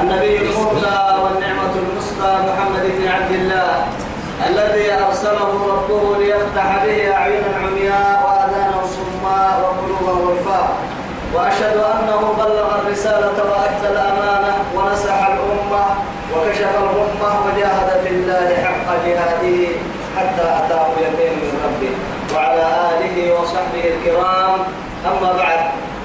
النبي المهدى والنعمة المسطى محمد بن عبد الله الذي أرسله ربه ليفتح به أعينا عمياء وآذانا صماء وقلوبا غلفاء وأشهد أنه بلغ الرسالة وأدى الأمانة ونصح الأمة وكشف الغمة وجاهد في الله حق جهاده حتى أتاه اليقين من ربه. وعلى آله وصحبه الكرام. أما بعد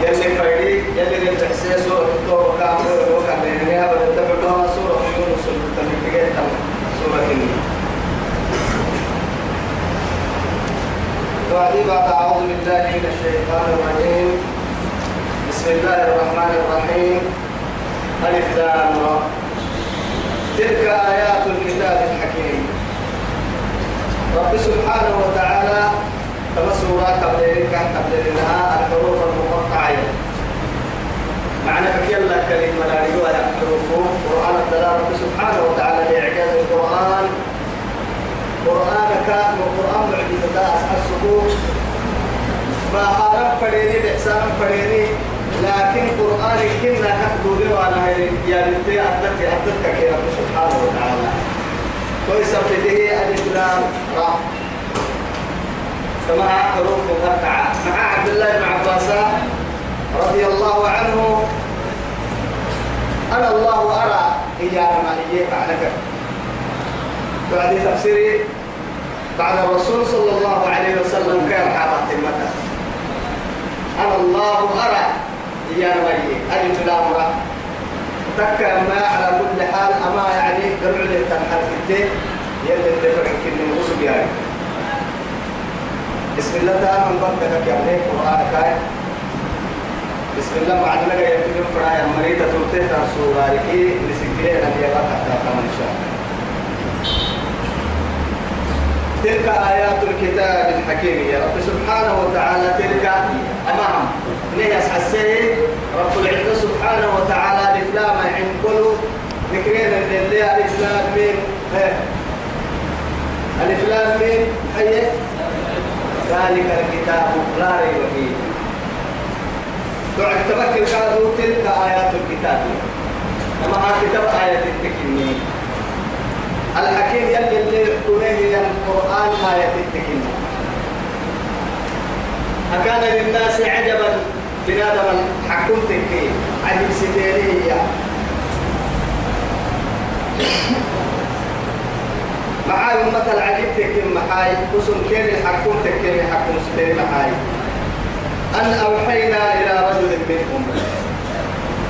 يلي فريدي يلي للتحسين سورة التوبة مريبة وكان لي هذا الدبع سورة يونس المتفقين سورة النبي وبعد بعد أعوذ بالله من الشيطان الرجيم. بسم الله الرحمن الرحيم. ألف لام را. تلك آيات الكتاب الحكيم. رب سبحانه وتعالى كما سورة قبل قبل لها الحروف المقطعة. معنى كلا كلمة لا رجوع حروف. قرآن الدلالة سبحانه وتعالى لإعجاز القرآن. قرآن كان وقرآن معجزة أصحاب السكوت ما هارب فريني بإحسان فريني. لكن قرآن كنا كتبوا لي وأنا يا بنتي أدتي أدتك يا سبحانه وتعالى. كويس ابتدي ألف لام را كما حروف مقطعة مع عبد الله بن عباس رضي الله عنه أنا الله أرى إيانا ما إياك عنك بعد تفسيري بعد الرسول صلى الله عليه وسلم كان حاطط المتى أنا الله أرى يا نبي ألف لام را تك ما على كل حال أما يعني درع لي تنحل في الدين يلي الدفع كل نغصب يعني بسم الله تعالى من بركتك يا ابني قرآن كاي. بسم الله مع لك يا فيلم فرايا مريضة تلتين سورة لكي لسكرين أن يبقى حتى كمان إن شاء الله. تلك آيات الكتاب الحكيم يا رب سبحانه وتعالى تلك أمام. نيس حسين رب العزة سبحانه وتعالى الإفلام عن كل ذكرين اللي الإفلام من الإفلام من هي ذلك الكتاب لا ريب فيه. دعك تبكر قالوا تلك آيات الكتاب. أما كتاب آيات التكنين الحكيم يلي اللي قليه القرآن آية التكين أكان للناس عجبا بنادم حكمتك عجب سديرية معاي أمة العجبتك محاي قسم كين حكمتك كين حكم سديري محاي. أن أوحينا إلى رجل منهم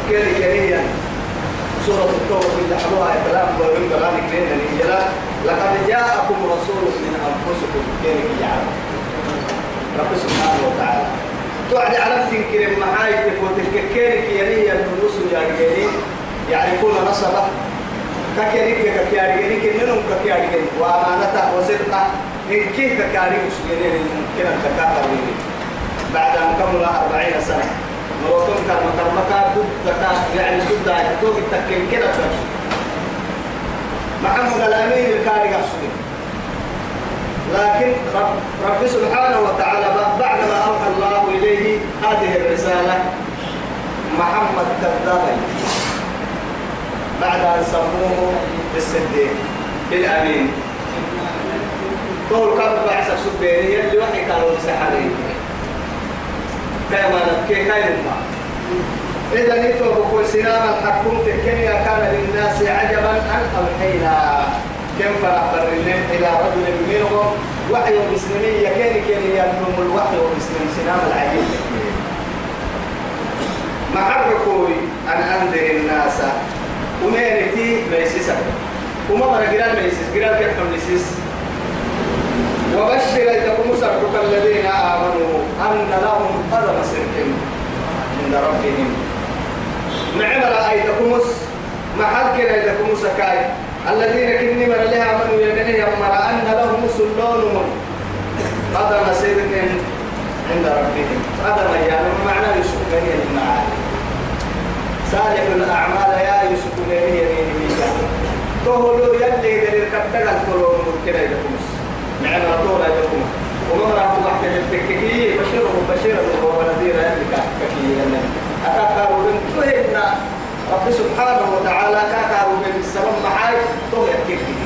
كين كريا سورة التوبة في حلوها كلام قولون كلام كلين الإنجيل. لقد جاءكم رسول من أنفسكم. كين يعلم رب سبحانه وتعالى. توعد على تنكر محاي تكوتك كيرك يلي النصوص يارجيني يعرفون نصبه. ككيرك ككيارجيني كننهم ككيارجيني وأمانته وصدقة. إن كيف ككيارجيني مسلمين ممكن أن تكاثر بعد أن كمل أربعين سنة. نوتون كان مكرمكا ضد يعني ضد توك التكين كده محمد الأمين الكاري قصدي لكن رب, رب سبحانه وتعالى بعد ما أوحى الله إليه هذه الرسالة محمد كذاب بعد أن سموه بالصديق. بالأمين. طول كان بعث سبيني اللي وحي كانوا سحرين كما نبكي كايما إذا نيتو بكل سنام الحكم كيميا كان للناس عجبا أن أوحينا. كم فنفر إلى رجل منهم وحي مسلمية كان كان يبنم الوحي ومسلم سنام العجيب. محركوي أن أنذر الناس. ومينتي ميسيسا وما مرة قرال ميسيس قرال كيف ميسيس وبشر لكم سرقك الذين آمنوا أن لهم قدم صدق عند ربهم نعم رأيتكم محل كنا يدكم سكاي الذين كني مر لها آمنوا يدني يمر أن لهم سلون قدم صدق عند ربهم قدم يعني معنى بني المعاني صالح الأعمال يا يوسف بني يمينه تهلو يلي غير كتل الكلون ممكن يدكم نعم رطول يدكم ومن راح واحد التككي بشيره بشيره ونذير يلي ككي أتاكارو من تهنا رب سبحانه وتعالى كاكارو من السلام معاي تهنا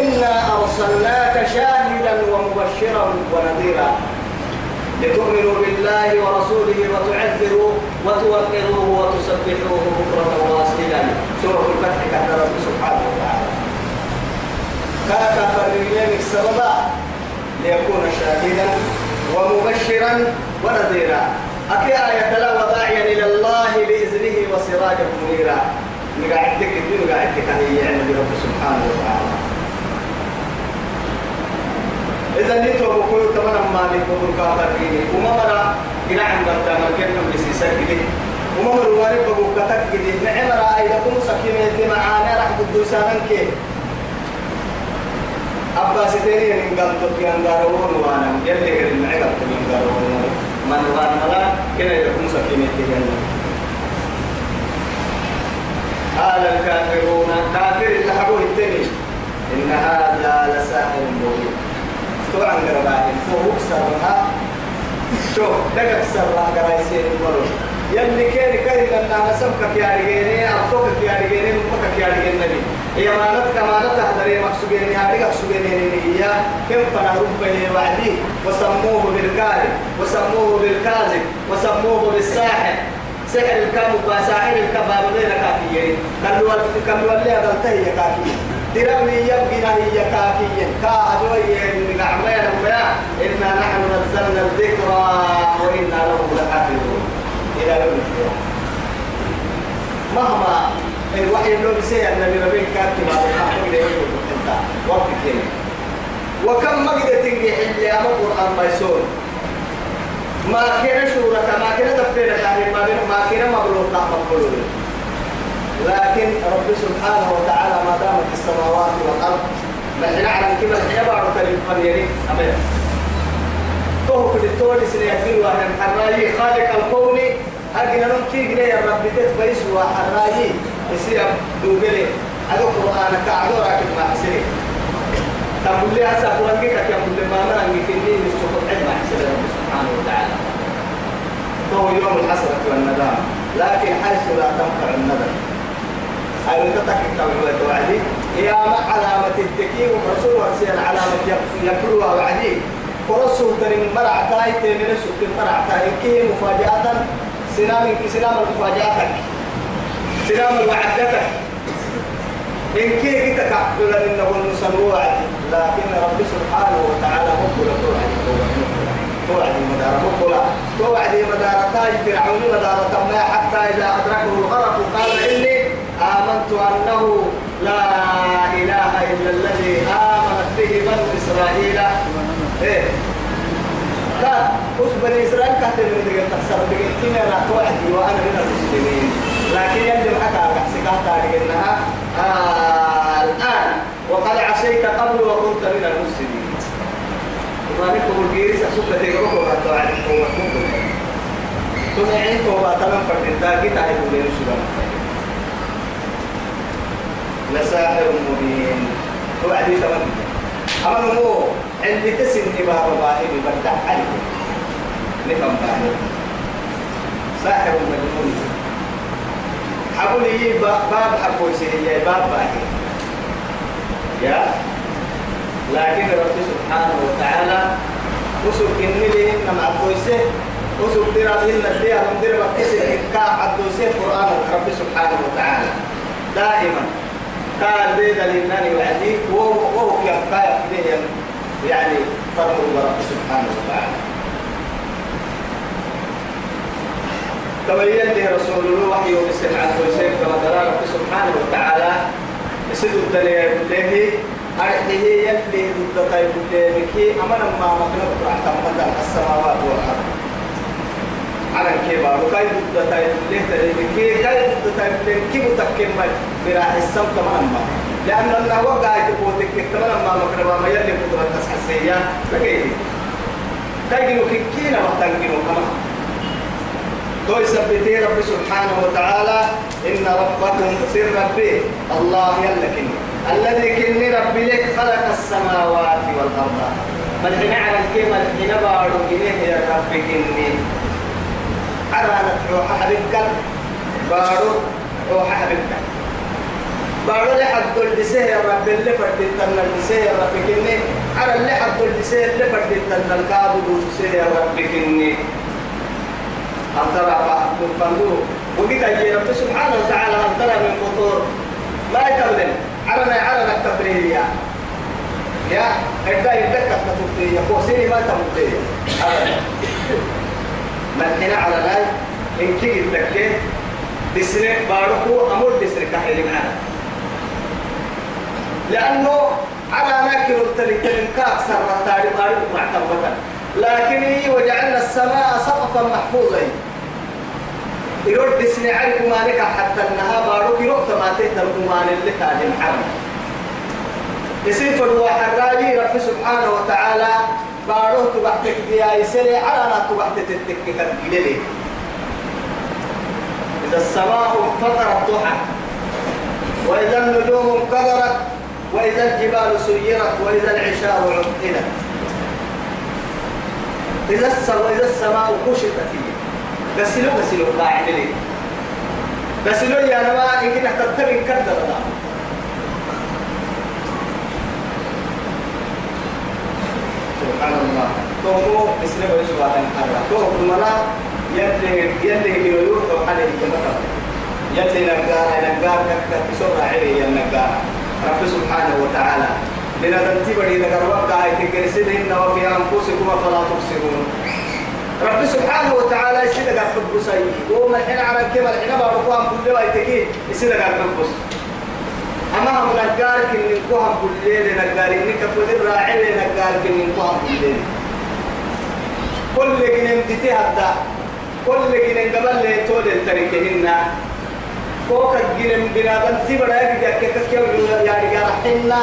إنا أرسلناك شاهدا ومبشرا ونذيرا. لتؤمنوا بالله ورسوله وتعذروه وتوقروه وتسبحوه بكرة واصيلا. سورة الفتح كان رب سبحانه وتعالى. كاكا فريين السبب ليكون شاهدا ومبشرا ونذيرا. أكي آية لا وداعيا إلى الله بإذنه وسراجا منيرا. نقعدك الدين نقعدك هي يعني رب سبحانه وتعالى. إذا نتو بقول تمام ما نقول كافرين وما مرا إلى عند التمر كنا بسيسك دي وما مرا وارد بقول كتك دي نعم رأي لكم سكينة معانا راح بدوسان كي. أبا ستيني من قال تبكي أنقارون وأنا. يلي غير النعمة من أنقارون من وان ملا كنا يكون سكينة تجنة قال الكافرون كافر اللي حبوه التاني إن هذا لساحر مبين. طبعا قربائن فوق سرها شوف دقق سرها قرايسين المرو يلي كان كاين لنا نسبك يا رجيني أبوك يا رجيني أمك يا رجيني هي مانت كمانت هدري مقصودين يا رجال مقصودين هي كم فنهرب به وعدي وسموه بالكاذب وسموه بالكاذب وسموه بالساحر سحر الكام وساحر الكباب بين كافيين كانوا كانوا اللي هذا انتهي كافيين دربني يبقينا هي كافيا كأدوي نعمين ويا إنا نحن نزلنا الذكرى وإنا له لحافظون. إلى يوم القيامة. مهما الوحي اللي بيسير النبي ربي كاتب على الحق اللي يقول انت وقت كده وكم مقدة تنجح اللي أما القرآن ما ما كان شورة ما كان دفينا تاهي ما بين ما كان مبلوط مقبول لكن رب سبحانه وتعالى ما دامت السماوات والأرض نحن نعلم كما الحياة بعد الفريقين أمين تو في التولي سنيكبر وأنا حراجي خالق الكون أجل نمكي جنيه يا رب تتبيس وحراجي يصير دوبلي هذا القرآن كعدو راكب مع حسين تقول لي هسه قرآن كيف يقول لي ما مرة يمكنني نسوق العلم مع حسين سبحانه وتعالى فهو يوم الحسرة والندام لكن حيث لا تنفع الندم. أي تتكي كما توعدي يا ما علامة التكي ورسول علامة يقولها وعدي. ورسول ترين مرع تاي تمن سوق مرع تاي. كي مفاجأة سلام سلام المفاجأة سلام وعدتك. إن كي كي تكعبل إنه النسل وعد لكن رب سبحانه وتعالى مقبل توعد توعد مدار مقبل توعد مدار تاج فرعون مدار ما حتى إذا أدركه الغرق قال إني آمنت أنه لا إله إلا الذي آمنت به بنو إسرائيل. إيه. قال وش بني إسرائيل كاتب من ذلك تحسب بقيتين لا توعدي وأنا من المسلمين لكن يجب حتى سكاتا لأنها آه الآن. وقد عصيت قبل وكنت من المسلمين وما نكتب الجيرس أسوك تيروك وقد وعد قوة ممكن تنعين توبة تمام فرد الداقي تعيبوا لي رسولا لساحر مبين توعدي تمام أما هو عندي تسن باب باهي بدع عليه نفهم باهي ساحر مجنون حقولي باب حقوسي هي باب باهي يا لكن رب سبحانه وتعالى وسوك إني لهم مع كويسه وسوق درا إن الديا من درا كسر كا عدوسي القرآن رب سبحانه وتعالى دائما قال بيد للنان وعدي وهو وهو كده يعني فرق رب سبحانه وتعالى. تبين لي رسول الله وحي وبسمعة وسيف كما رب سبحانه وتعالى يسد الدنيا بالله أرحيه يلي ضد طيب بالله أمنا ما مكنت رحت مثلا السماوات والأرض. على الكبار وكاي ضد طيب بالله تلي كي. كاي ضد طيب بالله كي متكلم براح السم كمان ما لأن الله وقع تقولك كمان ما مكنت ما يلي قدرة تسحسية لكن تجنو كينا وتنجنو كمان. توي سبتي رب سبحانه وتعالى. إن ربكم سر ربي. الله يلكن الذي كني ربي لك خلق السماوات والأرض. حين على الكلمة حين بارو إليه يا ربي كني. أنا روح حبيبك بارو روح حبيبك. بارو لي حد الدسيه يا رب اللي فرد التنى الدسيه يا رب كني. أنا اللي حد الدسيه اللي فرد التنى الكابو الدسيه يا رب كني. ترى من فندو. وقيت أجي رب سبحانه وتعالى ترى من فطور. ما يتبدل عرنا عرنا التبريرية يا إذا يدك تبتي يقوسيني ما تبتي أبدا. من هنا على إن كي الدكتين دسنة باركو أمور دسنة كحيل معنا لأنه على ناكل التلتين كاكسر التاريخ بارك معتبرة لكن وجعلنا السماء سقفا محفوظا. يرد دسني عليكم مالك حتى النهار بارك يروح ما تهتم مان اللي كان محرم يصير الواحد رب سبحانه وتعالى باروه تبعتك بيا يسري على أنا تبعتك تتك كالجلي إذا السماء انفطرت ضحى وإذا النجوم انقدرت وإذا الجبال سيرت وإذا العشار عطلت. إذا السماء إذا السماء كشطت فيه. غسلوا غسلوا قاعد لي. غسلوا يا نما إنك تتبع كدر سبحان الله. تومو اسمه ويسوا عن حرة توم ملا يلي يلي تو حالي كما يلي نجار نجار كك بسرعة عليه نجار رب سبحانه وتعالى. لنذنتي بدي نجار وقت هاي تجلسين وفي أنفسكم فلا تبصرون. رب سبحانه وتعالى يسير قال حب سيء وما الحين على كما الحين ما بقوهم كل ما يتكي يسير قال حب أما هم نجار كن نقوهم كل ليل نجار إنك كل الراعي نجار كن نقوهم كل ليل. كل جنين تتهدى كل جنين قبل لي تول التركهن كوكا جنين بنادم تبرا كيف يعني قال حنا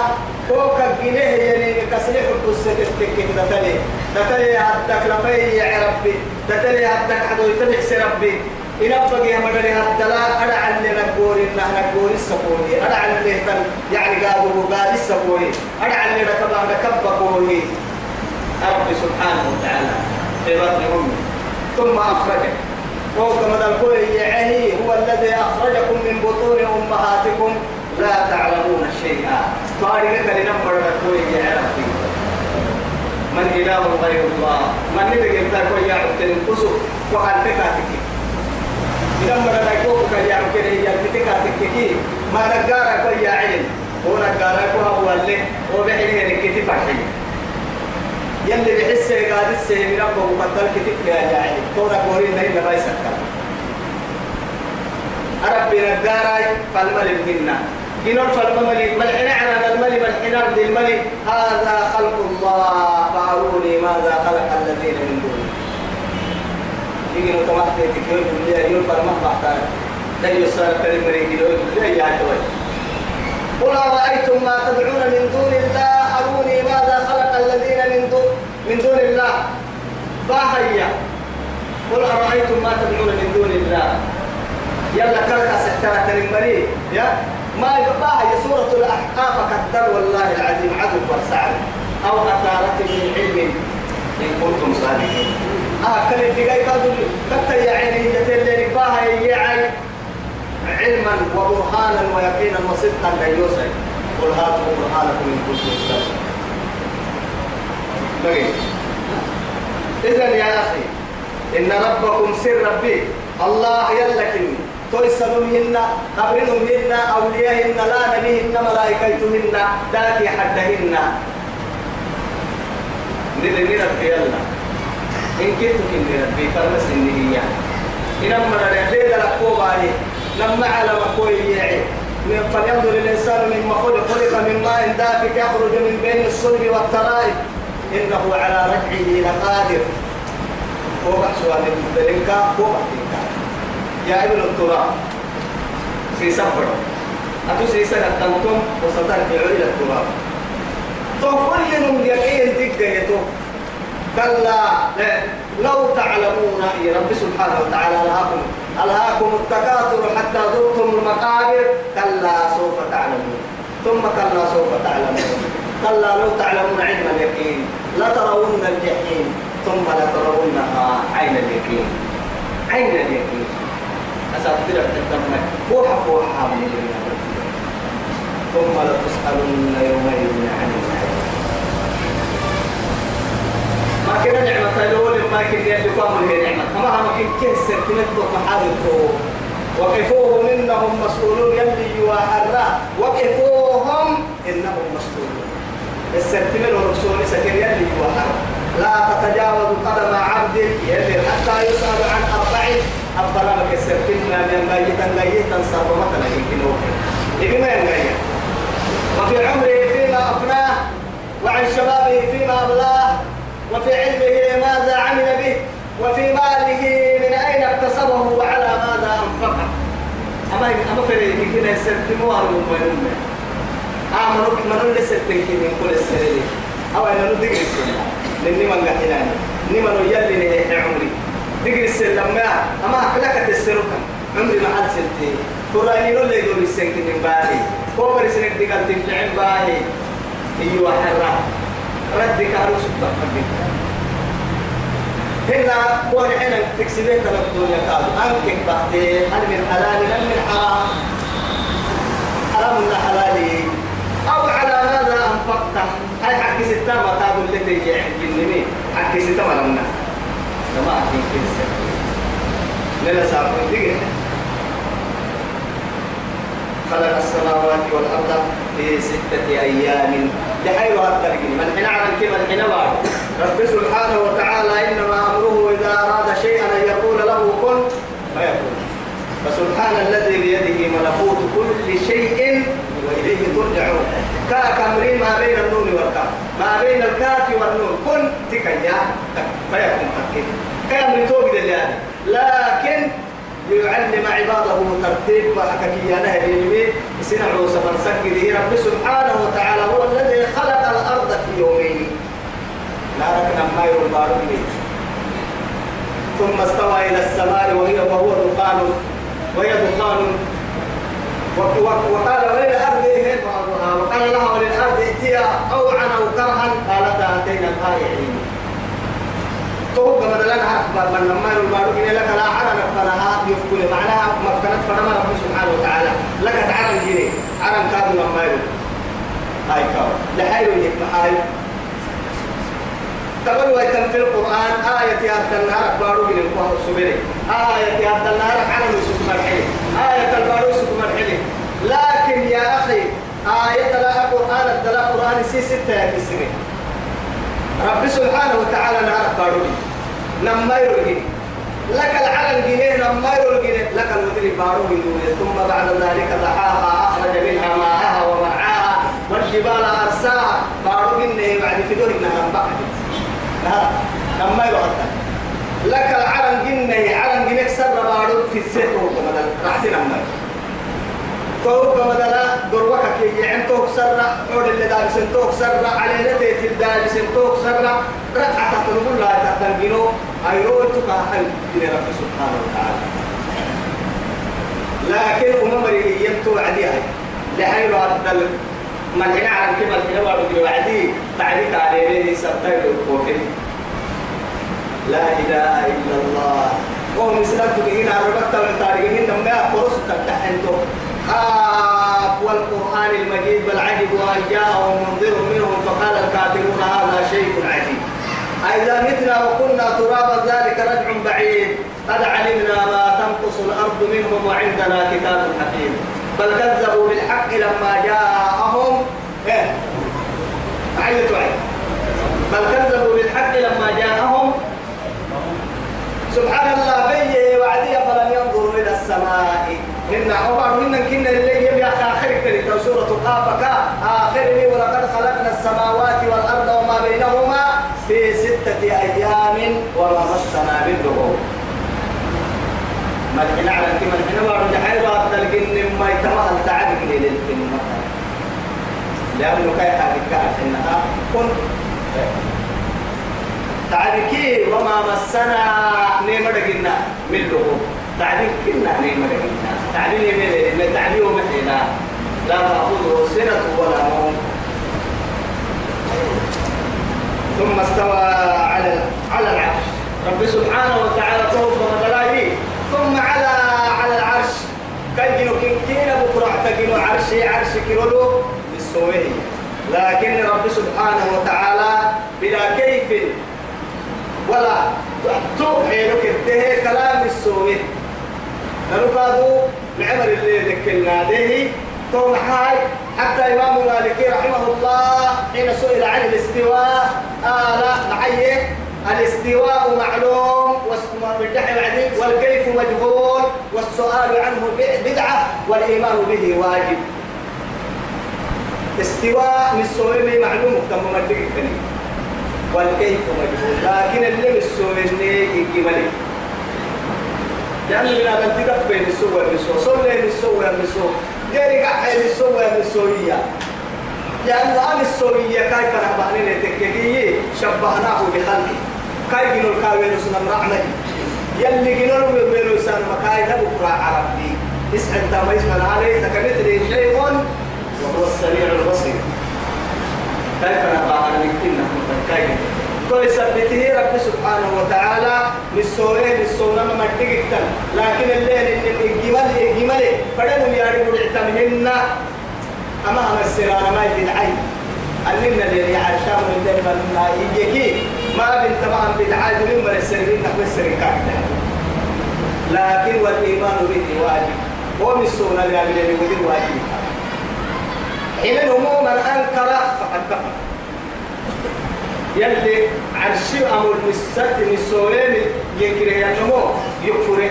كوكا جنيه يعني كسلح القصة تتكين تتلي. تتلي هدك لفي يا ربي. تتلي هدك حدو يتلح ربي. إن أبقى يا مدري هدلا أنا علي نقول إن نقول السبوري أنا علي تن يعني قالوا قال السبوري أنا علي ركبا ركبا قولي ربي سبحانه وتعالى. في بطن أمي ثم أخرجك فوق مدى الكوي هو الذي أخرجكم من بطون أمهاتكم. لا تعلمون شيئا. طارق لنمبر الكوي يا ربي. من إله غير الله؟ من نبي قلت كوي يا عبد القصر وقال فكاتك إذا مرة نقول كي يعمل كي ما نقارا كوي يا علم. هو نقارا كوي هو اللي هو فرحي يلي بحس قاعد السيم ربه وقدر كتب يا جاعل تونا كورين نهي لما يسكر أربي نقاراي فالملك منا كنون فالملك ملحنا على الملك ملحنا عبد الملك هذا خلق الله فأروني ماذا خلق الذين من دونه يجينوا تمحتي تكيوي بالله يقول فالمح بحتاج لا يسار كلمة ريكيوي بالله يا جوي قل أرأيتم ما تدعون من دون الله أروني ماذا خلق الذين من دون من دون الله باهيا قل أرأيتم ما تدعون من دون الله يلا سحترة المري يا؟ ما يبقى هي سورة الأحقاف كتر والله العظيم عدو وسعد أو أثارة من علم إن كنتم صادقين. آه كل الدقاي كادوا كتا يا عيني جتل باها يا عين. علما وبرهانا ويقينا وصدقا لا يوسف قل هاتوا برهانكم إن كنتم صادقين. إذا يا أخي إن ربكم سر ربي. الله تويسنهن قبرهن أولياءهن لا نبيهن ملائكتهن داكي حدهن. نرمي ربي يلا؟ إن كنت كني ربي فرمس إني هي. إنما نرحلي لكو باهي لما على مكوي يعي فلينظر الإنسان مما خلق خلق من ماء دافك يخرج من بين الصلب والترائب. إنه على رجعه لقادر. هو سؤال المدلنك هو يا ابن التراب. في سفر أتو سيسا قدمتم وسطر في علي التراب. كل من يقين دقة كلا لو تعلمون يا رب سبحانه وتعالى ألهاكم. ألهاكم التكاثر حتى ذقتم المقابر. كلا سوف تعلمون. ثم كلا سوف تعلمون. كلا لو تعلمون علم اليقين. لترون الجحيم. ثم لترونها عين اليقين. عين اليقين. أسافر التمك فوحة فوحة ثم لتسألن يومئذ عن النعيم ما كنا نعمة الأول ما كنا يدكم هي نعمة. كما هم كن كسر كنت محاربه وقفوهم إنهم مسؤولون. يلي وحرا وقفوهم إنهم مسؤولون. السرتمين ورسول سكر يلي وحرا لا تتجاوز قدم عبد. يلي حتى يسأل عن أربع أفضل ما كسرتين من ميتا ميتا صرمة لكن إذن ما ينغير وفي عمره فيما أفناه وعن شبابه فيما أبلاه وفي علمه ماذا عمل به وفي ماله من أين اكتسبه وعلى ماذا أنفقه. أما أما في كنا يسلموا على المؤمنين آمنوا من اللي سلتين من كل السنة أو أنا ندق السنة لأني من قحناني نمن يلي نهي عمري دقر السنة ما أما أكلك تسرقا عمري ما حد سلتين فراني نقول لي دول السنة من بالي كوبر سنة دقل تنفعين باهي أيوة حرام ردك على سبحان ربك هنا كون حين تكسبين تلك الدنيا قالوا أنكك بعدين هل من حلال لم من حرام حرام ولا حلالي أو على ماذا أنفقت هاي حق ستة ما تابوا اللي تيجي عند النمي حق ستة ما لمنا خلق السماوات والأرض في ستة أيام. لحيث الترقين من حين على كما حين بعد رب سبحانه وتعالى إنما أمره إذا أراد شيئا أن يقول له كن فيكون. فسبحان الذي بيده ملكوت كل شيء وإليه ترجعون. كاك أمرين ما بين النون والكاف. ما بين الكاف والنون. كن تكيا فيكون تكين كامل توقد لكن ليعلم عباده ترتيب وحككيا نهر سنع سفر سكده رب سبحانه وتعالى هو الذي خلق الأرض في يومين. لا ركنا ما يرضى ثم استوى إلى السماء وهي وهو دخان وهي دخان. وقال وللأرض وقال لها وللأرض ائتيا أوعا أو كرها قالتا أتينا طائعين تو كما دلنا عرف من لما يقول إن لك لا عرن فلها يفكل معناها مفكنت فنما رب سبحانه وتعالى لك تعرن جيني عرن كاد لما يقول هاي كاو لحيو يك هاي تقول ويتم في القرآن آية هذا النهار بارو من القرآن السبري آية هذا النهار عرن يسوك مرحلي آية البارو يسوك مرحلي لكن يا أخي آية لا قرآن الدلاء قرآن سي ستة يا رب سبحانه وتعالى نعرف باروني. لك العلم جنيه نما يرغي لك المدري باروني ثم بعد ذلك ضحاها أخرج منها ماءها ومرعاها. والجبال أرساها. باروني بعد في دور إنها بعد. لك العلم جنيه علم جنيه سر بارون في السيط وكما رحتنا نما توك مدلا دروك كي يعني توك سرة عود اللي دارس توك سرة على نتيت الدارس توك سرة ركعة تقول لا تتنجنو أيوة تكاهل إلى رب سبحانه وتعالى. لكن أمم يمتو عديها لحين من هنا عن كما الكلام وعدي وعدي تعليق عليه سبتايد الكوفين لا إله إلا الله. وهم سلطوا بهنا ربطة والتاريخين لما يقرصوا تتحنتو خاف والقرآن المجيد بل عجبوا أن جاءهم منذر منهم فقال الكافرون هذا شيء عجيب. أئذا متنا وكنا ترابا ذلك رجع بعيد. قد علمنا ما تنقص الأرض منهم وعندنا كتاب حكيم. بل كذبوا بالحق لما جاءهم. إيه؟ عيد وعيد بل كذبوا بالحق لما جاءهم. سبحان الله بي وعدي فلم ينظروا إلى السماء؟ إن عمر منا كنا اللي يبي آخر كلمة سورة قافك آخر ولقد خلقنا السماوات والأرض وما بينهما في ستة أيام وما مسنا من لغوب ملحنا على كما الحين وارد حيرا تلقين ما يتمهل تعبك للكلمة لأنه كي حالك إنها كن. تعبكي وما مسنا نيمة قلنا من لغوب. تعبير كنا نيمة قلنا تعبير من تعبير محينا لا تأخذه سنة ولا نوم. ثم استوى على على العرش. رب سبحانه وتعالى فوق مدلاي ثم على على العرش. كي جنو كين بكرة تجنو عرشي عرش كيلو بالسويه لكن رب سبحانه وتعالى بلا كيف ولا توحي لك كلام السويه نلقادو العمر اللي ذكرنا به توم هاي حتى إمام مالكي رحمه الله حين سئل عن الاستواء آل معي الاستواء معلوم والكيف مجهول والسؤال عنه بدعة والإيمان به واجب. استواء من السويمي معلوم تم مدق والكيف مجهول لكن اللي من السويمي يجملي لأنه من هذا تدفع السوى بالسوى صلى بالسوى بالسوى غير قاعد بالسوى بالسوية لأنه أنا السوية كيف نبعني لتككي شبهناه بخلقه. كيف جنو الكاوين سنم رحمة؟ يلي جنو الوين سنم مكاي نبكرة عربي انت ما اسم عليه كمثل شيء. وهو السميع البصير. كيف نبعني لكنا كيف؟ كل سبته رب سبحانه وتعالى بالسورة بالسورة ما مدقك لكن الليل الجمال الجمال فدم ياري بدعتمهن أما هم السرانة ما يدعي أننا اللي يعشام من الليل ما يجيكي ما بنت ما بدعي من من السرين نحو السرين لكن والإيمان به واجب. ومن السنة اللي ودي واجب حين الهموم أنكر فقد كفر. يلي عرشي أمر بالست نسوين ينكره ينمو يكفره.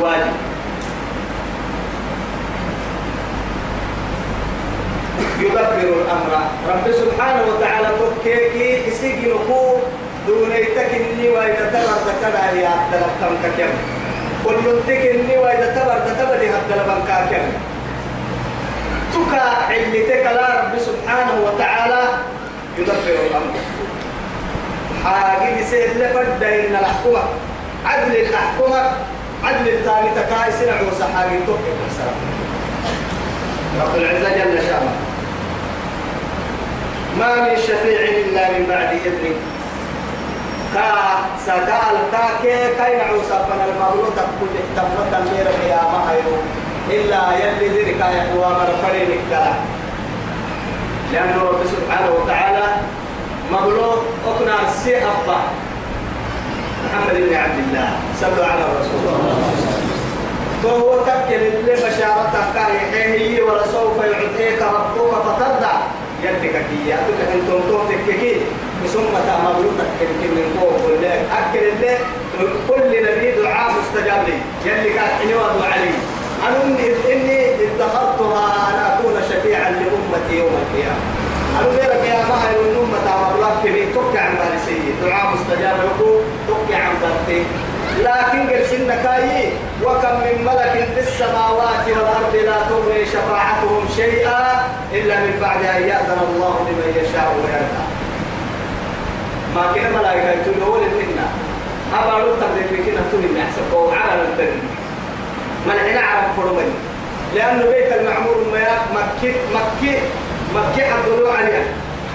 واجب. يدبر الأمر. رب سبحانه وتعالى تكيكي يسيقي نقو دونيتك إني وإذا تبر تكدا يا أبدل كم كل تكني وإذا تبر تكدا يا أبدل كم تكا علتك لا رب سبحانه وتعالى يدبر الأمر. حاجة سيد لفد إن الحكومة عدل الحكومة عدل الثاني تكايس نعوس حاجة توقف السلام. رب العزة جل شأنه. ما من شفيع إلا من بعد إذنه. كا سكال كا كي كاين عوسى فن المولود كل تمرة مير يا مهيو إلا يلي ذلك هو مرفرين الكلام لأنه رب سبحانه وتعالى مولود أقنع سي أبا. محمد بن عبد الله صلوا على الرسول. فهو تكل اللي بشارتك هي ولسوف يعطيك ربك فترضى يدك كي يأتك أنتم توتك ثم تأمرونك كن من فوق كل أكل الله كل نبي دعاء مستجاب لي. يلي كان حني علي أنا إني اتخذتها أن أكون شفيعا لأمتي يوم القيامة. أنا غيرك يا ما هي الأمة لك كبير تكي عن بالي دعاء مستجاب لكم. تكي عن بالي لكن قرسن كاي وكم من ملك في السماوات والأرض لا تغني شفاعتهم شيئا إلا من بعد أن يأذن الله لمن يشاء ويرضى. ما كان ملائكة يقولون منا أبا لو تبدأ بكنا تقول أحسن. أو على الدنيا من هنا عرب فرمني لأنه بيت المعمور مكي مكي مكي حضروا عليها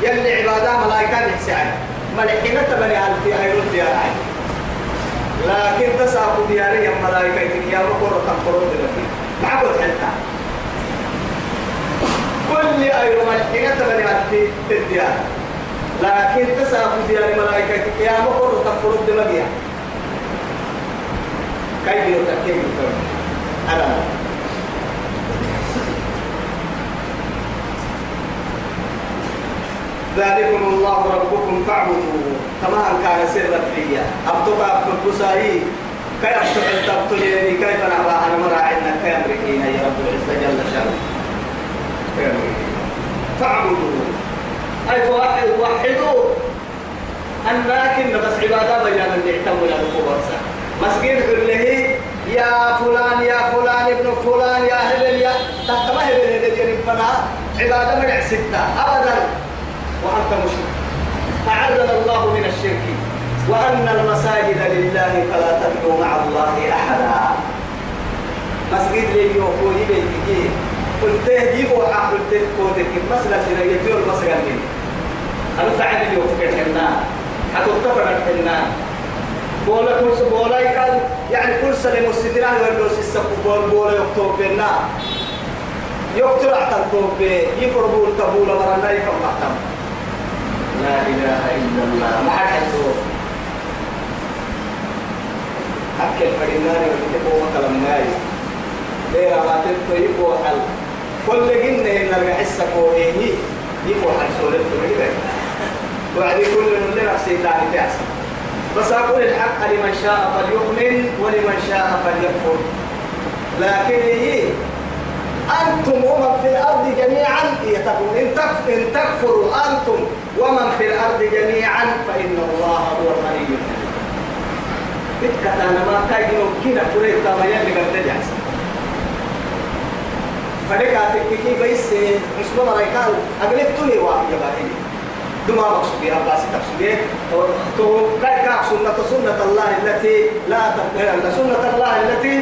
يلي عبادة ملائكة نحسان ملحنا تبني ألف في أيرون ديار لكن تساقوا دياري يا ملائكة يا ركور تنقرون دلوقتي معبود حتى كل أيرون ملحنا تبني ألف في الديار. لكن تساقط ديار ملائكة يا مقر تفرد دمجيا كيف يتكيف؟ أنا ذلكم الله ربكم فاعبدوه. كما كان سرا فيا أبتقى بكسائي كيف تبتليني كيف نعبا؟ أنا مراعينا كامركين. يا رب العزة جل شأنه. فاعبدوه. أي فواحد وحدوا أنكن بس عبادة بيانا نعتمد على الكبرسة مسجد كله يا فلان يا فلان ابن فلان يا هبل يا تحت ما هبل هبل فنا عبادة من ستة. أبدا. وأنت مشرك. أعذنا الله من الشرك. وأن المساجد لله فلا تدعوا مع الله أحدا. مسجد لي يوكو يبيتك قلت يجيبوا حق قلت كودك مثلا سنيتيو المسجد لي. أنا تعالى يوكو كنا حتتفرق كنا بولا كل بولا يكاد يعني كل سنة مستدران ولا سيسك بول بولا يكتب بينا. يكتب عتنكم بي يفربول كبولا مرنا يفرق لا إله إلا الله. ما حد حسوه أكل فرينان ويتبوا كلام ماي. ليه ما تبقى يبوا حل؟ كل جنة إن الحسة كوهي. يبوا حل سولة تريد وعدي كل من اللي نفسي تاني تحسن. بس أقول الحق لمن شاء فليؤمن ولمن شاء فليكفر. لكن هي أنتم ومن في الأرض جميعا يتقول إن تكفر إن تكفروا أنتم ومن في الأرض جميعا فإن الله هو الغني. بتكت أنا ما كاين كنا فريق كما يلي قد تجحس فدكاتك كي بيس مسلم رايكال أغلب تولي واحد يبقى دما مقصود يا باس تقصد تو كاي سنة سنة الله التي لا تقبل سنة الله التي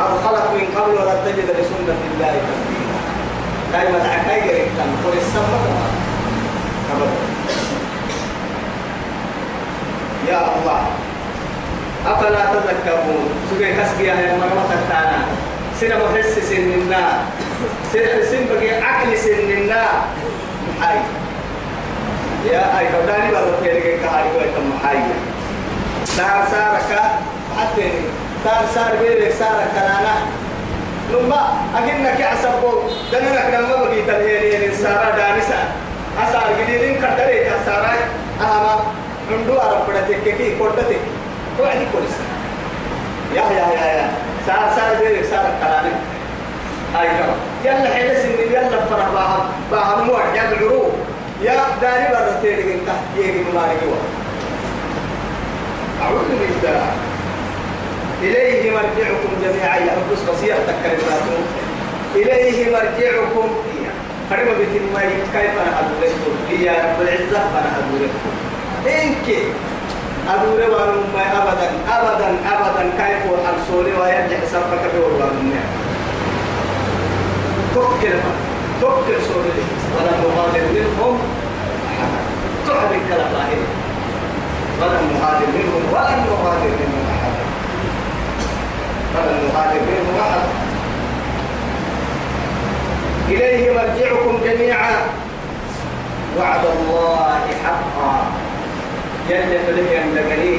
أدخلت من قبل ولا تجد لسنة الله تبديلا دائما تعكاي غيرك تنقل السماء يا الله. أفلا تذكرون؟ سوى كسبي يا مرمى تكتانا سنة محس سننا سن بقي عقل سننا حي. يا أي كوداني بارو فيرك كهاي كوي تم حي دار سارك حتى دار سار بيرك سارك كنانا لما أجنك عصبو دنك لما بقي تلهيني سارا دانسا أسار جديدين كدري تسارا أما عندو أرب بدتك كي كودتك. توعدي كويس يا يا يا يا. سار سار بيرك سار كلامك هاي كم يلا حين سن يلا فرح باهم. باهم موع يلا عرو يا داري تيرك انت يجي مبارك أعوذ بالله. إليه مرجعكم جميعا. يا رب بصير تكلماتكم إليه مرجعكم. فرما بتنمي كيف أنا أدوركم يا رب العزة أنا أدوركم إنك أدور وأنا أبدا أبدا أبدا. كيف أرسولي ويرجع سبك دور وأنا تذكر تذكر سوري ولا مغادر منهم تعب الكلام ظاهر ولا مغادر منهم ولا مغادر منهم أحد ولا مغادر منهم أحد إليه مرجعكم جميعا وعد الله حقا يلي فلك أن لقليه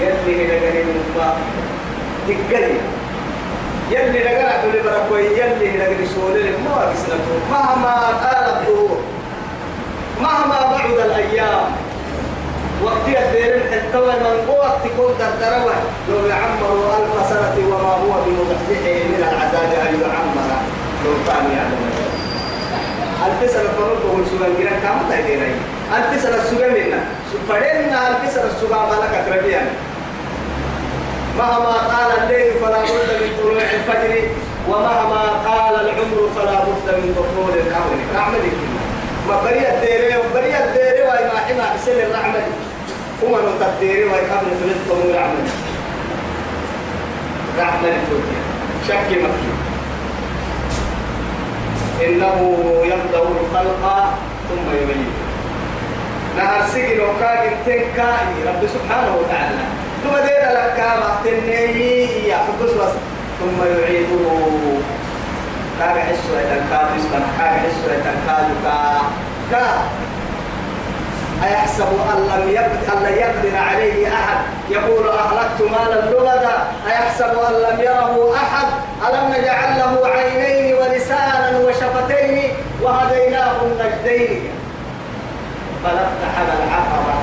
يلي لقليه من تقلي يلي لقلع تولي بركوي يلي لقلي سولي ما بسنته مهما قال الظهور مهما بعد الأيام وقت الدير الحتوى من وقت كنت الدروة لو يعمر ألف سنة وما هو بمزحزحه من العذاب أن يعمر. لو كان يعلم. ألف سنة فرق ومن سوغان جيران كام تايديني ألف سنة سوغان منا. فدينا ألف سنة سوغان مالك تربيان مهما طال الليل فلا بد من طلوع الفجر ومهما طال العمر فلا بد من دخول الأمر. رحمة ما بريا الديري وبريا الديري وما حما حسن الرحمة. وما نوت الديري ويقابل في الطمور رحمة رحمة شك مكي إنه يبدأ الخلق ثم يبين نهر سجن وكاك تنكا رب سبحانه وتعالى. ثم دير لك تنهي يا حبس بس ثم يعيده. كاك حسوا يتنكاد اسمنا كاك حسوا يتنكاد كا كا أيحسب أن لم يقدر أن يقدر عليه أحد. يقول أهلكت مالا لبدا أيحسب أن لم يره أحد. ألم نجعل له عينين ولسانا وشفتين وهديناه النجدين. فلاقتحم العقبة.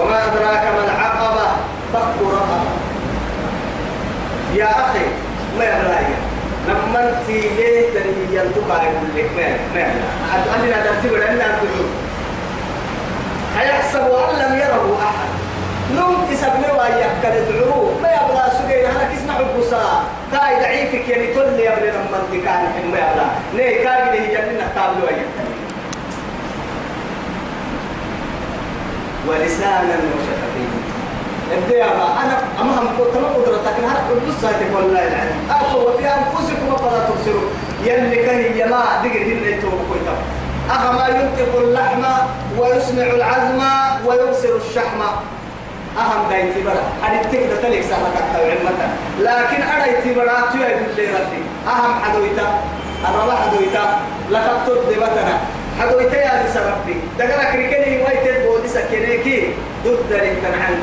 وما أدراك ما العقبة؟ فك يا أخي ما يبلاي لما انت ليه تنهي ينتقى يقول لك ما ما أدري أنا تبتبر أن أنتظر أيحسب أن لم يره أحد. نوم تسبني ويأكد العروب ما يبغى سجين. أنا كسمع البصا كاي ضعيفك يعني تل يا ابن لما أنت كان ما يبغى. ليه؟ كاي اللي هي جنة تابلو ولسانا وشفتين ابدي أنا اما هم كنت ما قدرتك نهار البص هاتك والله يعني اخو وفي أنفسكم فلا تبصروا يلي كان يا ما دقر هنا يتوب كويتا أخا ما ينطق اللحم ويسمع العزم ويبصر الشحم. أهم دا يتبرا هذه تكدا تلك سهلك التوعمة لكن أنا يتبرا تيا بالله ربي. أهم حدويتا. الربا حدويتا. لقد تدبتنا حدويتا يا ربي. دقنا كريكني ويتد بودي سكينيكي. ضد لنتن عن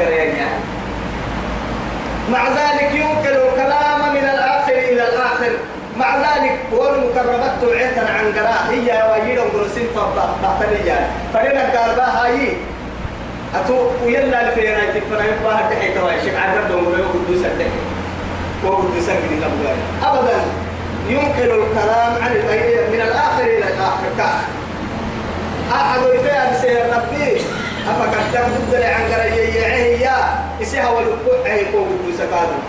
مع ذلك ينقل الكلام من الآخر إلى الآخر. مع ذلك هو المكرمات توعيتا عن قراء هي ويجينا ونسين فبطنية فلنا قاربا هاي. أتو ويلا الفينا يتفنا يبقى تواي شيخ عدد دون ولو قدوسا تحي وقدوسا قد الأبوال أبدا يمكن الكلام عن من الآخر إلى الآخر. كأخر أحد يتيا بسير ربي. أفكر تبدل عن قرية يعيه إسيها ولقوع عيكو قدوسا قادم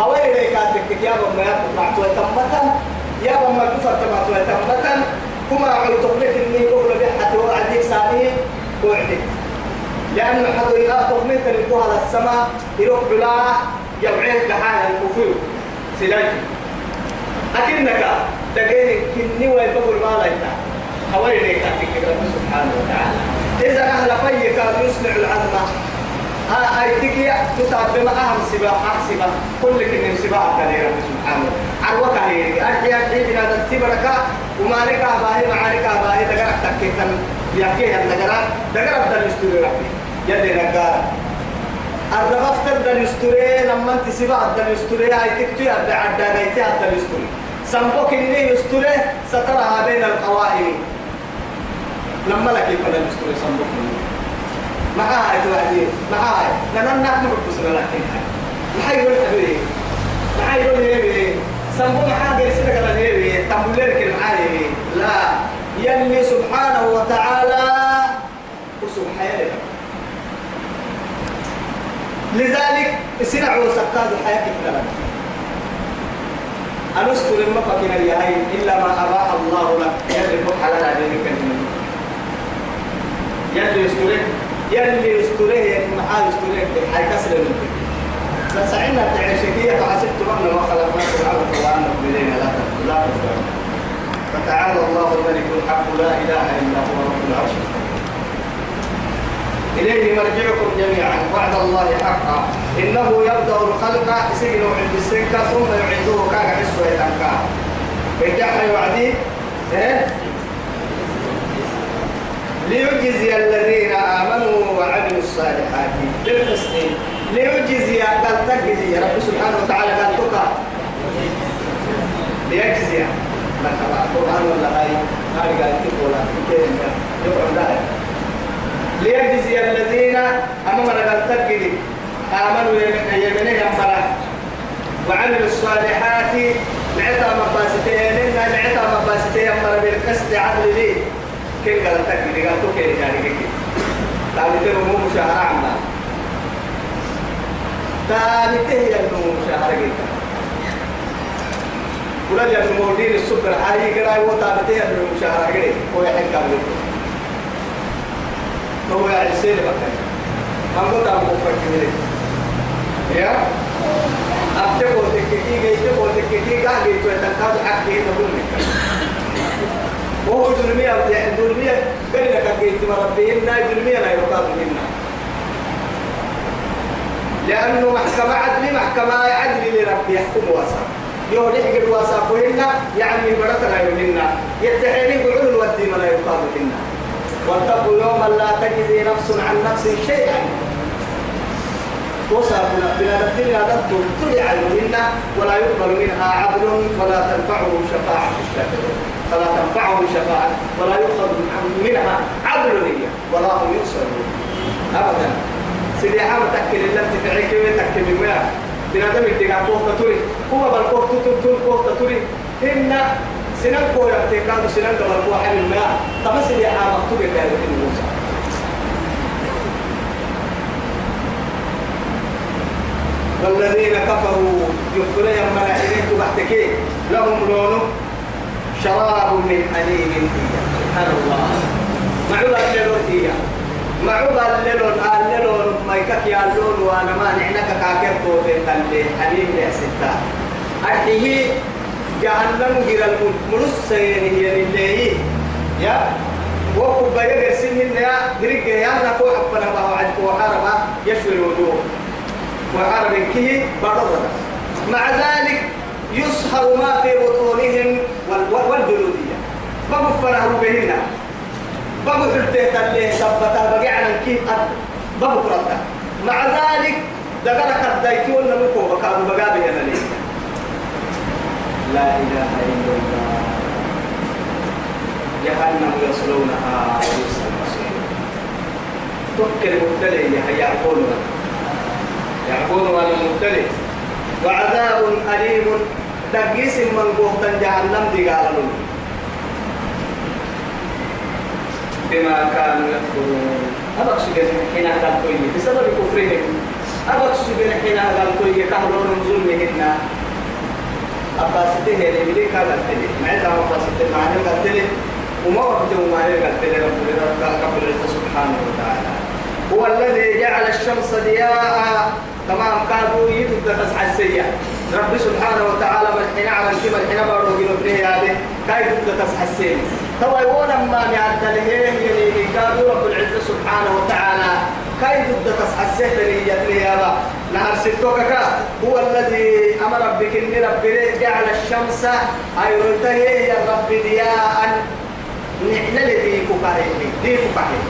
هواي لي كاتك يا بما يطلع تو تمتا يا بما كفر تما تو تمتا كما عم تقلك إني بقول بحث وعديك سامي وعدي لأن حد إلى تقنيت لقوها على السماء يروح بلا يبعيد لحالة الكفر. سلاجي أكنك تجيني كني ويبقول ما لا يتا هواي لي كاتك رب سبحانه وتعالى. إذا أهل فيك يسمع العظمة. ها أي تكيا تتعب ما أهم سبا أحسبا كل كن سبا أكثر رب سبحانه. عروك عليه أرجع أرجع بنا تتبرك وما لك أباهي معارك أباهي دقرك تكيتا. يحكيها الدقرة دقرة بدل يستوري ربي. يلي نقار. الرغفتر دل يستوري. لما انت سبا دل يستوري. أي تكتي أبدا عدا نيتي دل يستوري. سنبوك إني يستوري سترها بين القوائم. لما لك يستوري سنبوك إني معاي توعدين معاي لأن نحن بقصنا لكن محي يقول حبيبي محي يقول هيبي. سنبو معاه قرسي لك الهيبي تنبو لك المعاي لا. يلي سبحانه وتعالى وسبحانه. لذلك سنع وسقاد حياتك لك أنستر لما فكنا يهي إلا ما أباح الله لك. يلي حلال عليك يلي يسترك يلي يستريه معاه يستريه حي كسر منك بس عندنا تعيشكية فحسبت أن ما خلقناكم عبثا وأنكم إلينا لا لا تفعلون فتعالى الله الملك الحق لا إله إلا هو رب العرش. إليه مرجعكم جميعا وعد الله حقا. إنه يبدأ الخلق سجن عند السكة ثم يعيده كان عسوة يتنكا يرجع يوعدي إيه؟ ليجزي الذين آمنوا وعملوا الصالحات. بالقسط ليجزي قال تجزي رب سبحانه وتعالى قال تقع. ليجزي لك القرآن ولا هاي. هاي قال تقول يقول لا. ليجزي الذين أمامنا قال تجزي آمنوا يمنيه ينبرا وعملوا الصالحات. لعطا مباستين لعطا مباستين ينبرا بالقسط عدل ليه كيف قال تك قال تو كيف يعني كيف تعالي مو مشاهرة عنا تعالي تهي أنه مشاهرة جدا ولا يا المولين السكر هاي كرا هو تعالي أنه مشاهرة جدا هو يحكي قبل هو يعني بكرة ما قلت أنا مفكر يا أبتكو تكتي جيت تكو تكتي قال جيت وتنكاد حكي تقول لك وهو دلمية دلمية قال لك أجيت مربيين ناي دلمية لا يقال منا لأنه محكمة عدل محكمة عدل لربي يحكم واسع. يوم يحكي واسع كهنا يعني بركة لا يمنا يتحيني الودي ما لا يقال منا واتقوا يوما لا تجزي نفس عن نفس شيئا. وصل بنادتين هذا تدعى منا ولا يقبل منها عدل ولا تنفعه شفاعة الشافعين. فلا تنفعه شفاعة ولا يؤخذ منها عدل هي ولا هم ينصرون. أبدا. سيدي حامل تأكل إلا تفعي كيف؟ تأكل من ويا بنادم يدقى كوه تطوري هو تطور كوه تطوري إن سنان كوه يبتكاد سنان قبل كوه حل الماء طب سيدي حامل تطوري كاية موسى؟ والذين كفروا يكفرون يوم إليك بحتكي لهم لون شراب من حليم سبحان الله. معوض الليلون هي معوض الليلون الليلون ما يكك يا اللون وأنا ما نعنك كاكر كوفين تلي. حليم يا ستا أرحيه جهنم غير المنسين هي لله يا. وكو بيجر سنين يا غريق يا نفوح فنا ما وعد وحاربا يشوي الوجوه. وحارب كيه بردر مع ذلك يصهر ما في والجلودية بابو فرح بهن بابو حلتة اللي سبتا بقي على كيف بابو فرطة مع ذلك دقنا كدايتي ولا مكو بكابو بقابي هنا ليه لا إله إلا الله. جهنم يصلونها وبئس المصير. تذكر مبتلي يعقولون يعقولون المبتلي. وعذاب أليم. دقيس من قوة جهنم دي قالوا بما كانوا يكفرون. أبقى سجن حين أهل كوي بسبب كفرهم. أبقى سجن حين أهل كوي كهرون ظلمهن أباسته اللي بدي كان قتلي ما أباسته ما عندها قتلي وما وقت وما عندها قتلي رب رب سبحانه وتعالى. هو الذي جعل الشمس ضياء تمام كادوا يدد تسعى السيئة. رب سبحانه وتعالى من حين على كما الحين بارو جنو بنيه هذه كاي تسعى السيئة؟ يوانا ما نعد له يلي كادوا رب العزة سبحانه وتعالى كاي ضد السيئة اللي يا نهر ستوكك هو الذي أمر بك إن ربي جعل الشمس أي رتهي يا رب ضياء. نحن اللي ديفو كاهي ديفو كاهي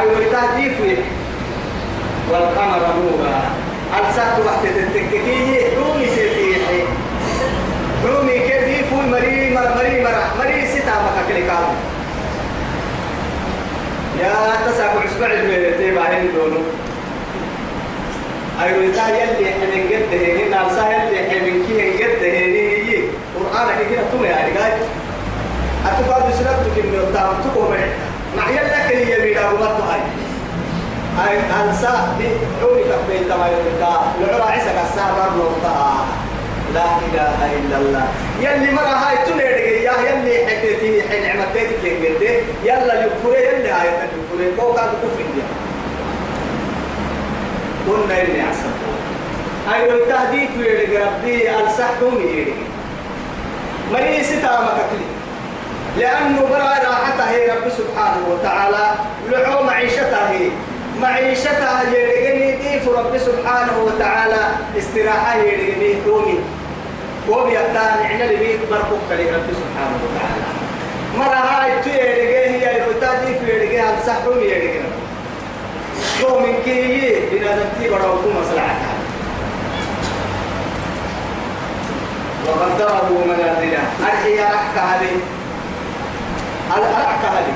أي رتاه ديفو والقمر نورا الساعة وقت تتككيه يا تسابع أسبوع الميلتي باهين دونو أيوة يلي حمين قد هيني نالسا يلي حمين كيه قد هيني هي قرآنك كده تومي يعني قاعد. أتبقى بسرعتك إنه تامتكو معي مع يلك اللي يبينا ومتو هاي أي أنسى بعوني كبيت ما يلقى لعرى عيسى كسار نوتا لا إله إلا الله. يلي مرة هاي تنيرك يا يلي حكيتي حين عمتيتك ينقدي يلا يكفر يلي هاي يكفر كو كان كفر قلنا إني عسل أي التهديف يلي ربي ألسحكم يلي مريء ستا مكتلي لأنه برا راحته هي رب سبحانه وتعالى لعو معيشته هي. معيشتها يرغني ديف رب سبحانه وتعالى استراحة يرغني دومي وبيقدان عنا لبيت بركوك لي رب سبحانه وتعالى. مرة هاي تو يرغني هي يرغتا ديف يرغني هل سحرم يرغني دومي كي بنادتي براوكم مصلحتها وقدره منازله أرحي أحكى هذه. أرحك هذه؟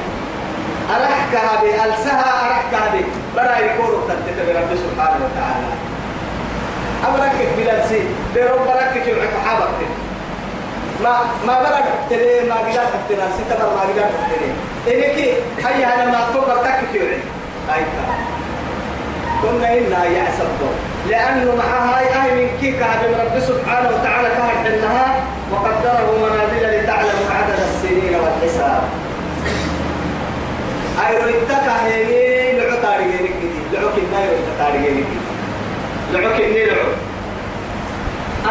أرحك هذه. ألسها أرحك هذه؟ برا يكون تتت برب سبحانه وتعالى. أمرك بلاد سي برب برك كيف حابك ما ما برك تري ما قدر تري ستة ما قدر تري إنك هيا أنا ما تقدر تكفي هاي كنا إنا يعسبه لأنه مع هاي أهل من كيك هذا رب سبحانه وتعالى كهر حنها وقدره منازل لتعلموا عدد السنين والحساب. أي ريتك هيني لعو تاريخي لعو كنا يريد تاريخي لعو كني لعو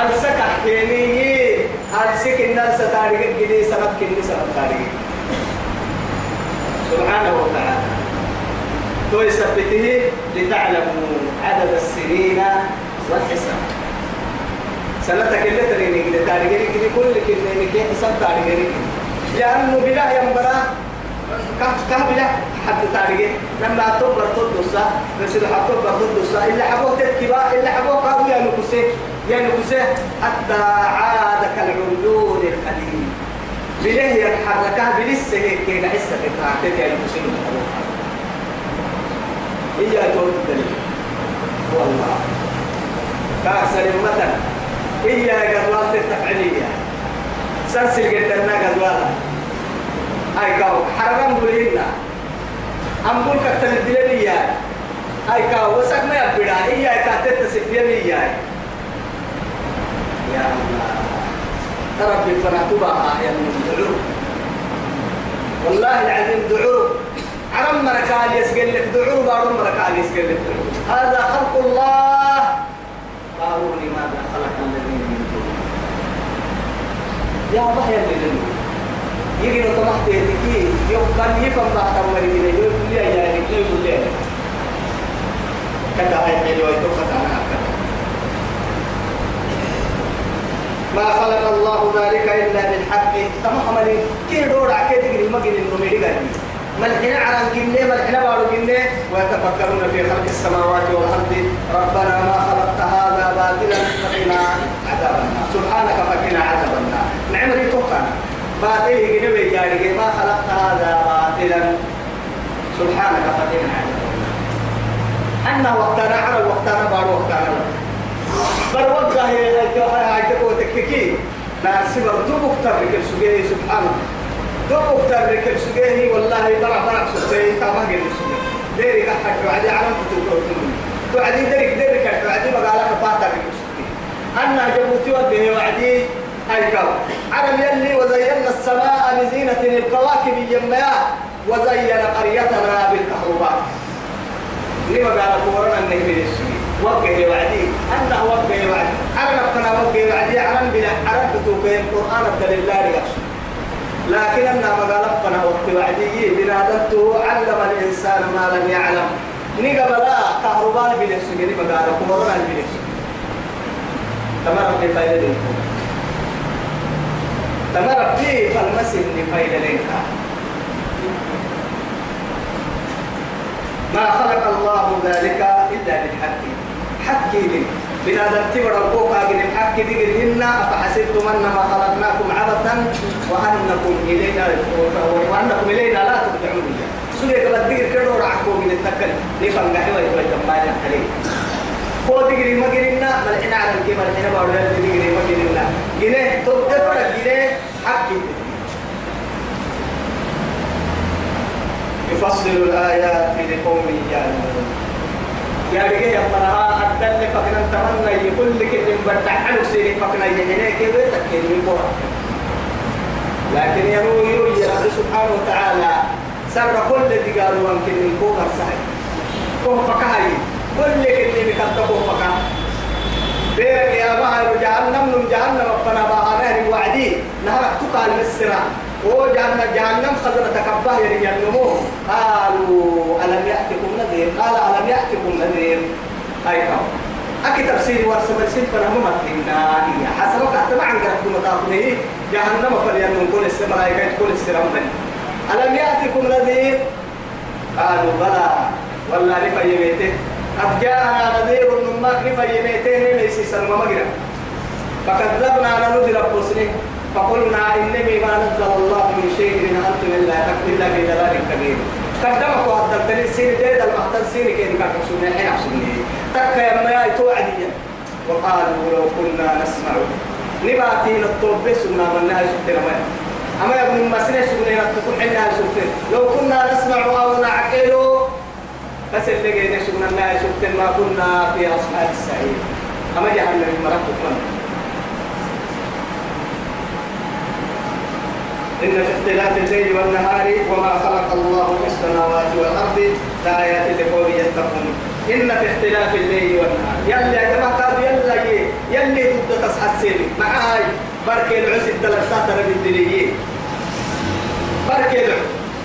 ألسك هيني ألسك الناس تاريخي كدي سنة كني سنة تاريخي سبحانه وتعالى. تو يثبته لتعلموا عدد السنين والحساب. سنتك اللي تريني كده تاريخي كده كل كده كده حساب تاريخي لأنه بلا ينبرا كه بلا حتى تاريخ لما تبر تدوسا بس إذا تبر تدوسا إلا حبوك تكبا إلا حبوك أبو يا نكسه يا نكسه حتى عاد كالعيون القديم. بله يتحركها بلسه هيك كي حسة بتاعتك يا نكسه هي تقول الدليل. والله. كأكثر مثلا هي قدوات التفعيلية سلسل قدرنا قدوالا. أي كاو حرام بلينا أمبول كتن الدليل أي كاو وسك ما يبدا هي كاتت تسفيا لي يا الله ربي فنعتبها يا من دعو والله العظيم دعو عرم مركال يسقل لك دعو بارم مركال يسقل لك دعو هذا خلق الله قالوا لماذا خلق الذين من دونه يا ضحية اللي يجي نطمحت يتكي يوم كان يفهم بعد أول من يقول لي يا يعني يقول لي كذا هاي حلوة يتوقف هكذا ما خلق الله ذلك إلا بالحق تمام لي كي دور عكيد يجري ما جري إنه قال ملحنا على جنة ملحنا بارو جنة ويتفكرون في خلق السماوات والأرض ربنا ما خلقت هذا باطلا فقنا عذاب النار سبحانك فقنا عذاب النار نعم لي توقعنا باطل يجري بيجاري. ما خلقت هذا باطلا سبحانك فقنا. عذاب النار أن وقتنا على وقتنا بارو وقتنا بر وقع هي هاي تككي ناس بر دوبك ترك سجيه سبحانه دوبك ترك سجيه والله برع برع سجيه تابع جل سجيه ديري كحك وعدي علم تقول توعدي ديرك ديرك توعدي مقالة فاتك أنا جبوتي وده وعدي هاي كاو عرم يلي وزينا السماء بزينة الكواكب يميا وزين قريتنا بالكهرباء. لما قال قورنا النهي السجيه وقه وعدي أنه وقه وعدي أنا نفتنا وقه وعدي عرم بلا عرم بتوقع القرآن الدليل لا لكن أنا مقال فنا وقت وعدي بنادته علم الإنسان ما لم يعلم. نقبلا كهرباء بلس جري مقال قرآن بلس تمر في فايدة تمر في فالمسل لفايدة لكم ما خلق الله ذلك إلا بالحق. حكي لي. بنادم تبر القوق أجل الحق دقرهن أفحسبتم أنما خلقناكم عبثا وأنكم إلينا وأنكم إلينا لا ترجعون. سوريا قبل دقر كدو رعكو من التكل نفهم قحوة جمعنا عليه. هو دقري ما قرنا ملحنا على الكيما ملحنا بأولا دقري ما قرنا جنيه تبتفر جنيه حكي يفصل الآيات لقوم يعلمون. يا رجال يا مرها أدل فكنا تمنى. يقول لك إن بتحلو سيري فكنا بتكين من بورا لكن ينو يروي رب سبحانه وتعالى سر كل ذي قالوا يمكن كوكر صحيح كوم فكاي كل كل بكتة كوم فكا بيرك يا بحر جهنم نم جهنم فنا بها نهر وعدي نهرك تقال بالسرا وجهنم جهنم خزنة تكبه يري النمو قالوا ألم يأتكم نذير قال ألم يأتكم نذير أي كم أكي تفسير ورسم السين فنهم مكينا هي حسبك أتبع عن قرب مطاقنه جهنم فلينم كل السماء كل السلام ألم يأتكم نذير قالوا بلى والله لفيميته قد جاءنا نذير من ماك لفيميته ليس سلم مجرى. فكذبنا نذر الرسل فقلنا إنني ما نزل الله من شيء إن أنتم إلا إلا في ضلال كبير. قدمك وهدلتني السين ديد المحتل سين كيف كان حسوني حين حسوني تك يا ما توعدي وقالوا لو كنا نسمع. نباتي نطوب سنة من سبتنا ما أما يا ابن مسنة سنة نتكون حين نهاية سبتنا لو كنا نسمع أو نعقل بس اللي جينا سنة نهاية سبتنا ما كنا في أصحاب السعير أما جهنم المرأة إن في اختلاف الليل والنهار وما خلق الله في السماوات والأرض لآيات لقوم يتقون. إن في اختلاف الليل والنهار. يلي يا جماعة قالوا يلا يلي تبدأ تصحى السيري معاي. بركي العسل ثلاثة ترى بالدليل بركي العسل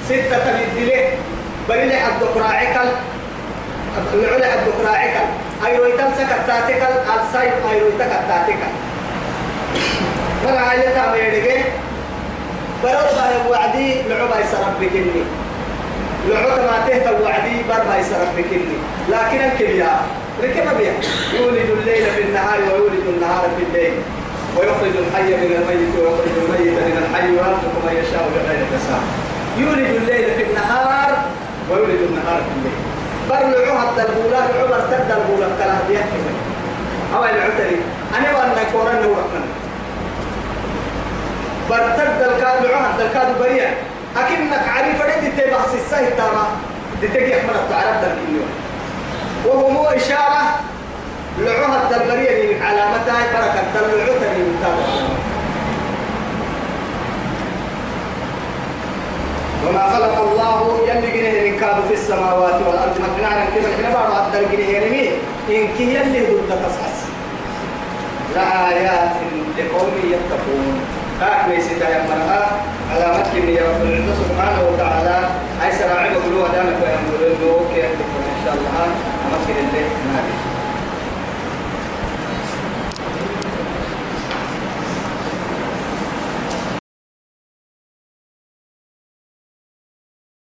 ستة بالدليل بريلي حد قراعك. يولد الليل في النهار ويولد النهار في الليل. ويخرج الحي من الميت ويخرج الميت من الحي ويرزق من يشاء بغير حساب. يولد الليل في النهار ويولد النهار في الليل. برلعوها الدلبولة العمر تدلبولة كلام بيحكي. أو العتري أنا وأنا كورن وحنا برتد الكاد لعوها الكاد بريع. أكنك عارف أنت تبحث السهل ترى. تتجي أحمد تعرف ذلك اليوم وهو إشارة. لعوها من علامتها بركة. تلعوتها من وما خلق الله يلي جنيه من في السماوات والأرض. ما كنا عن كذا كنا بعض عبد الجنيه يرمي إن كي يلي ضد تصحص لآيات لقوم يتقون. كاك ميسي يا مرأة على مكن يا رب العزة سبحانه وتعالى. أي سراعي بقولوا دامك ويقولوا إنه كيف إن شاء الله. أمكن الليل